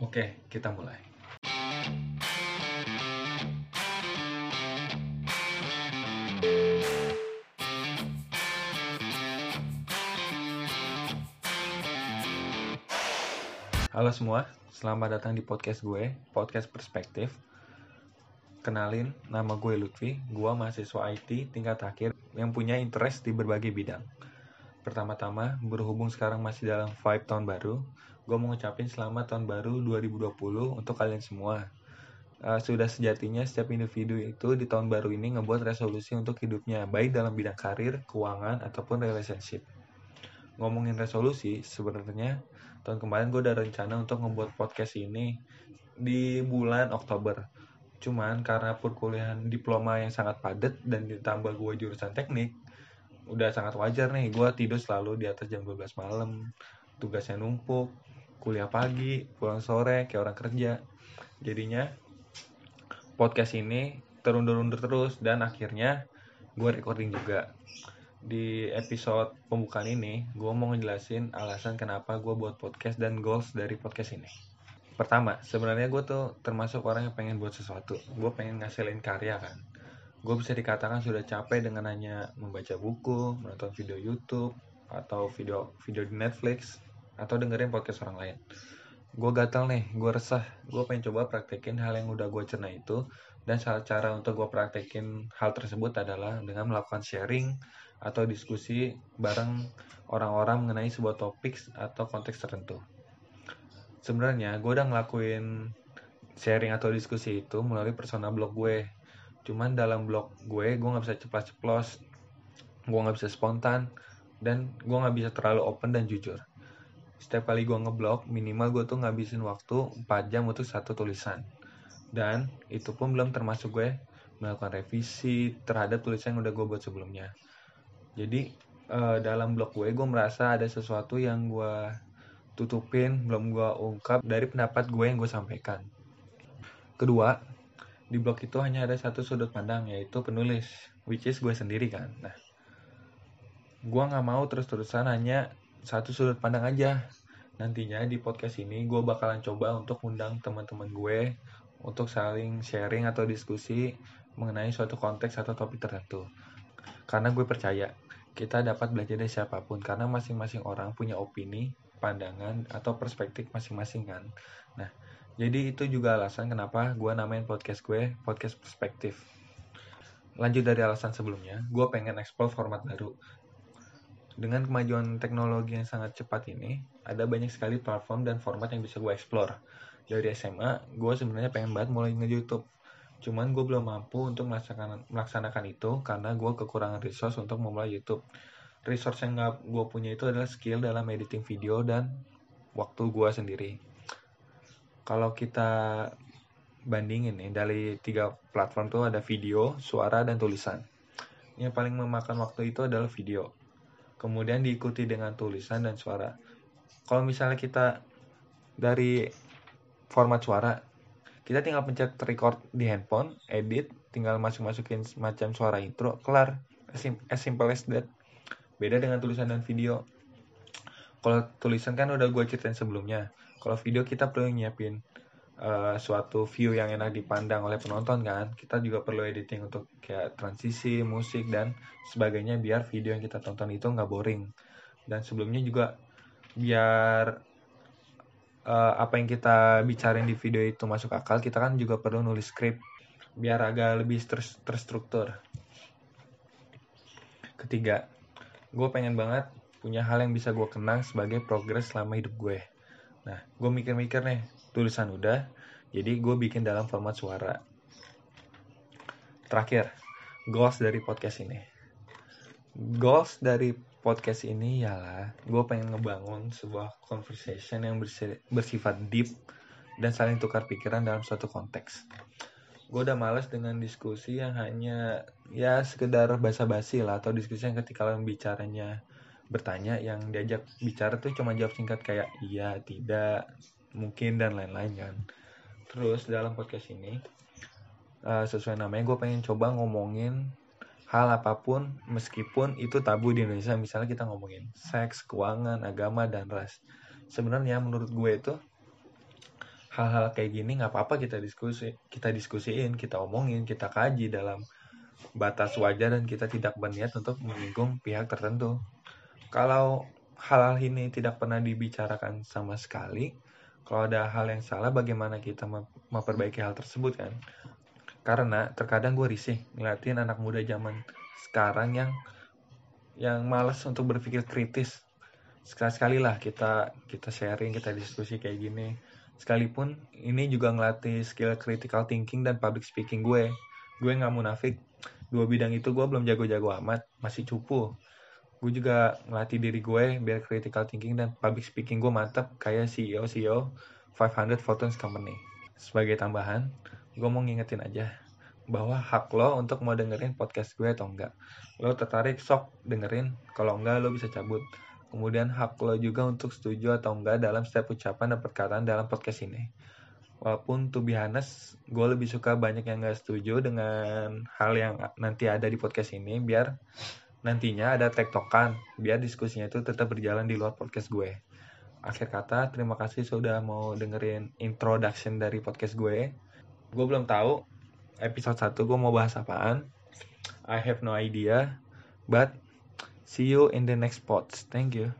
Oke, kita mulai. Halo semua, selamat datang di podcast gue, podcast perspektif. Kenalin, nama gue Lutfi, gue mahasiswa IT tingkat akhir yang punya interest di berbagai bidang. Pertama-tama, berhubung sekarang masih dalam vibe tahun baru, gue mau ngucapin selamat tahun baru 2020 untuk kalian semua. Uh, sudah sejatinya setiap individu itu di tahun baru ini ngebuat resolusi untuk hidupnya, baik dalam bidang karir, keuangan, ataupun relationship. Ngomongin resolusi, sebenarnya tahun kemarin gue udah rencana untuk membuat podcast ini di bulan Oktober. Cuman karena perkuliahan diploma yang sangat padat dan ditambah gue jurusan teknik, udah sangat wajar nih gue tidur selalu di atas jam 12 malam, tugasnya numpuk, kuliah pagi, pulang sore kayak orang kerja. Jadinya podcast ini terundur-undur terus dan akhirnya gue recording juga di episode pembukaan ini, gue mau ngejelasin alasan kenapa gue buat podcast dan goals dari podcast ini. Pertama, sebenarnya gue tuh termasuk orang yang pengen buat sesuatu. Gue pengen ngasilin karya kan. Gue bisa dikatakan sudah capek dengan hanya membaca buku, menonton video YouTube, atau video video di Netflix, atau dengerin podcast orang lain. Gue gatal nih, gue resah. Gue pengen coba praktekin hal yang udah gue cerna itu. Dan salah cara untuk gue praktekin hal tersebut adalah dengan melakukan sharing atau diskusi bareng orang-orang mengenai sebuah topik atau konteks tertentu. Sebenarnya gue udah ngelakuin sharing atau diskusi itu melalui persona blog gue. Cuman dalam blog gue, gue nggak bisa ceplos-ceplos, gue nggak bisa spontan, dan gue nggak bisa terlalu open dan jujur. Setiap kali gue ngeblog, minimal gue tuh ngabisin waktu 4 jam untuk satu tulisan. Dan itu pun belum termasuk gue melakukan revisi terhadap tulisan yang udah gue buat sebelumnya jadi uh, dalam blog gue gue merasa ada sesuatu yang gue tutupin belum gue ungkap dari pendapat gue yang gue sampaikan kedua di blog itu hanya ada satu sudut pandang yaitu penulis which is gue sendiri kan. Nah gue nggak mau terus-terusan hanya satu sudut pandang aja. Nantinya di podcast ini gue bakalan coba untuk undang teman-teman gue untuk saling sharing atau diskusi mengenai suatu konteks atau topik tertentu. Karena gue percaya kita dapat belajar dari siapa pun karena masing-masing orang punya opini, pandangan atau perspektif masing-masing kan. Nah, jadi itu juga alasan kenapa gue namain podcast gue podcast perspektif. Lanjut dari alasan sebelumnya, gue pengen explore format baru. Dengan kemajuan teknologi yang sangat cepat ini, ada banyak sekali platform dan format yang bisa gue explore. Dari SMA, gue sebenarnya pengen banget mulai nge-YouTube Cuman gue belum mampu untuk melaksanakan, melaksanakan itu karena gue kekurangan resource untuk memulai YouTube. Resource yang gue punya itu adalah skill dalam editing video dan waktu gue sendiri. Kalau kita bandingin nih dari tiga platform tuh ada video, suara, dan tulisan. Yang paling memakan waktu itu adalah video. Kemudian diikuti dengan tulisan dan suara. Kalau misalnya kita dari format suara, kita tinggal pencet record di handphone edit tinggal masuk masukin semacam suara intro kelar as simple as that beda dengan tulisan dan video kalau tulisan kan udah gue ceritain sebelumnya kalau video kita perlu nyiapin uh, suatu view yang enak dipandang oleh penonton kan kita juga perlu editing untuk kayak transisi musik dan sebagainya biar video yang kita tonton itu nggak boring dan sebelumnya juga biar uh, apa yang kita bicarain di video itu masuk akal, kita kan juga perlu nulis skrip biar agak lebih ter terstruktur. Ketiga, gue pengen banget punya hal yang bisa gue kenang sebagai progres selama hidup gue. Nah, gue mikir-mikir nih, tulisan udah, jadi gue bikin dalam format suara. Terakhir, goals dari podcast ini. Goals dari podcast ini ialah gue pengen ngebangun sebuah conversation yang bersifat deep dan saling tukar pikiran dalam suatu konteks. Gue udah males dengan diskusi yang hanya ya sekedar basa-basi lah atau diskusi yang ketika kalian bicaranya bertanya yang diajak bicara tuh cuma jawab singkat kayak iya, tidak, mungkin dan lain-lain kan. Terus dalam podcast ini uh, sesuai namanya gue pengen coba ngomongin hal apa pun meskipun itu tabu di Indonesia misalnya kita ngomongin seks, keuangan, agama dan ras. Sebenarnya menurut gue itu hal-hal kayak gini nggak apa-apa kita diskusi kita diskusiin kita omongin kita kaji dalam batas wajar dan kita tidak berniat untuk menyinggung pihak tertentu kalau hal-hal ini tidak pernah dibicarakan sama sekali kalau ada hal yang salah bagaimana kita memperbaiki hal tersebut kan? Karena terkadang gue risih ngeliatin anak muda zaman sekarang yang yang malas untuk berpikir kritis. Sekali-sekali lah kita kita sharing kita diskusi kayak gini. Sekalipun ini juga ngelatih skill critical thinking dan public speaking gue. Gue nggak munafik. Dua bidang itu gue belum jago-jago amat masih cupu gue juga ngelatih diri gue biar critical thinking dan public speaking gue mantap kayak CEO CEO 500 Photons Company. Sebagai tambahan gue mau ngingetin aja bahwa hak lo untuk mau dengerin podcast gue atau enggak. Lo tertarik sok dengerin. Kalau enggak lo bisa cabut. Kemudian hak lo juga untuk setuju atau enggak dalam setiap ucapan dan perkataan dalam podcast ini. Walaupun to be honest, gue lebih suka banyak yang gak setuju dengan hal yang nanti ada di podcast ini, biar nantinya ada tektokan, biar diskusinya itu tetap berjalan di luar podcast gue. Akhir kata, terima kasih sudah mau dengerin introduction dari podcast gue. Gue belum tahu episode 1 gue mau bahas apaan. I have no idea, but See you in the next pods. Thank you.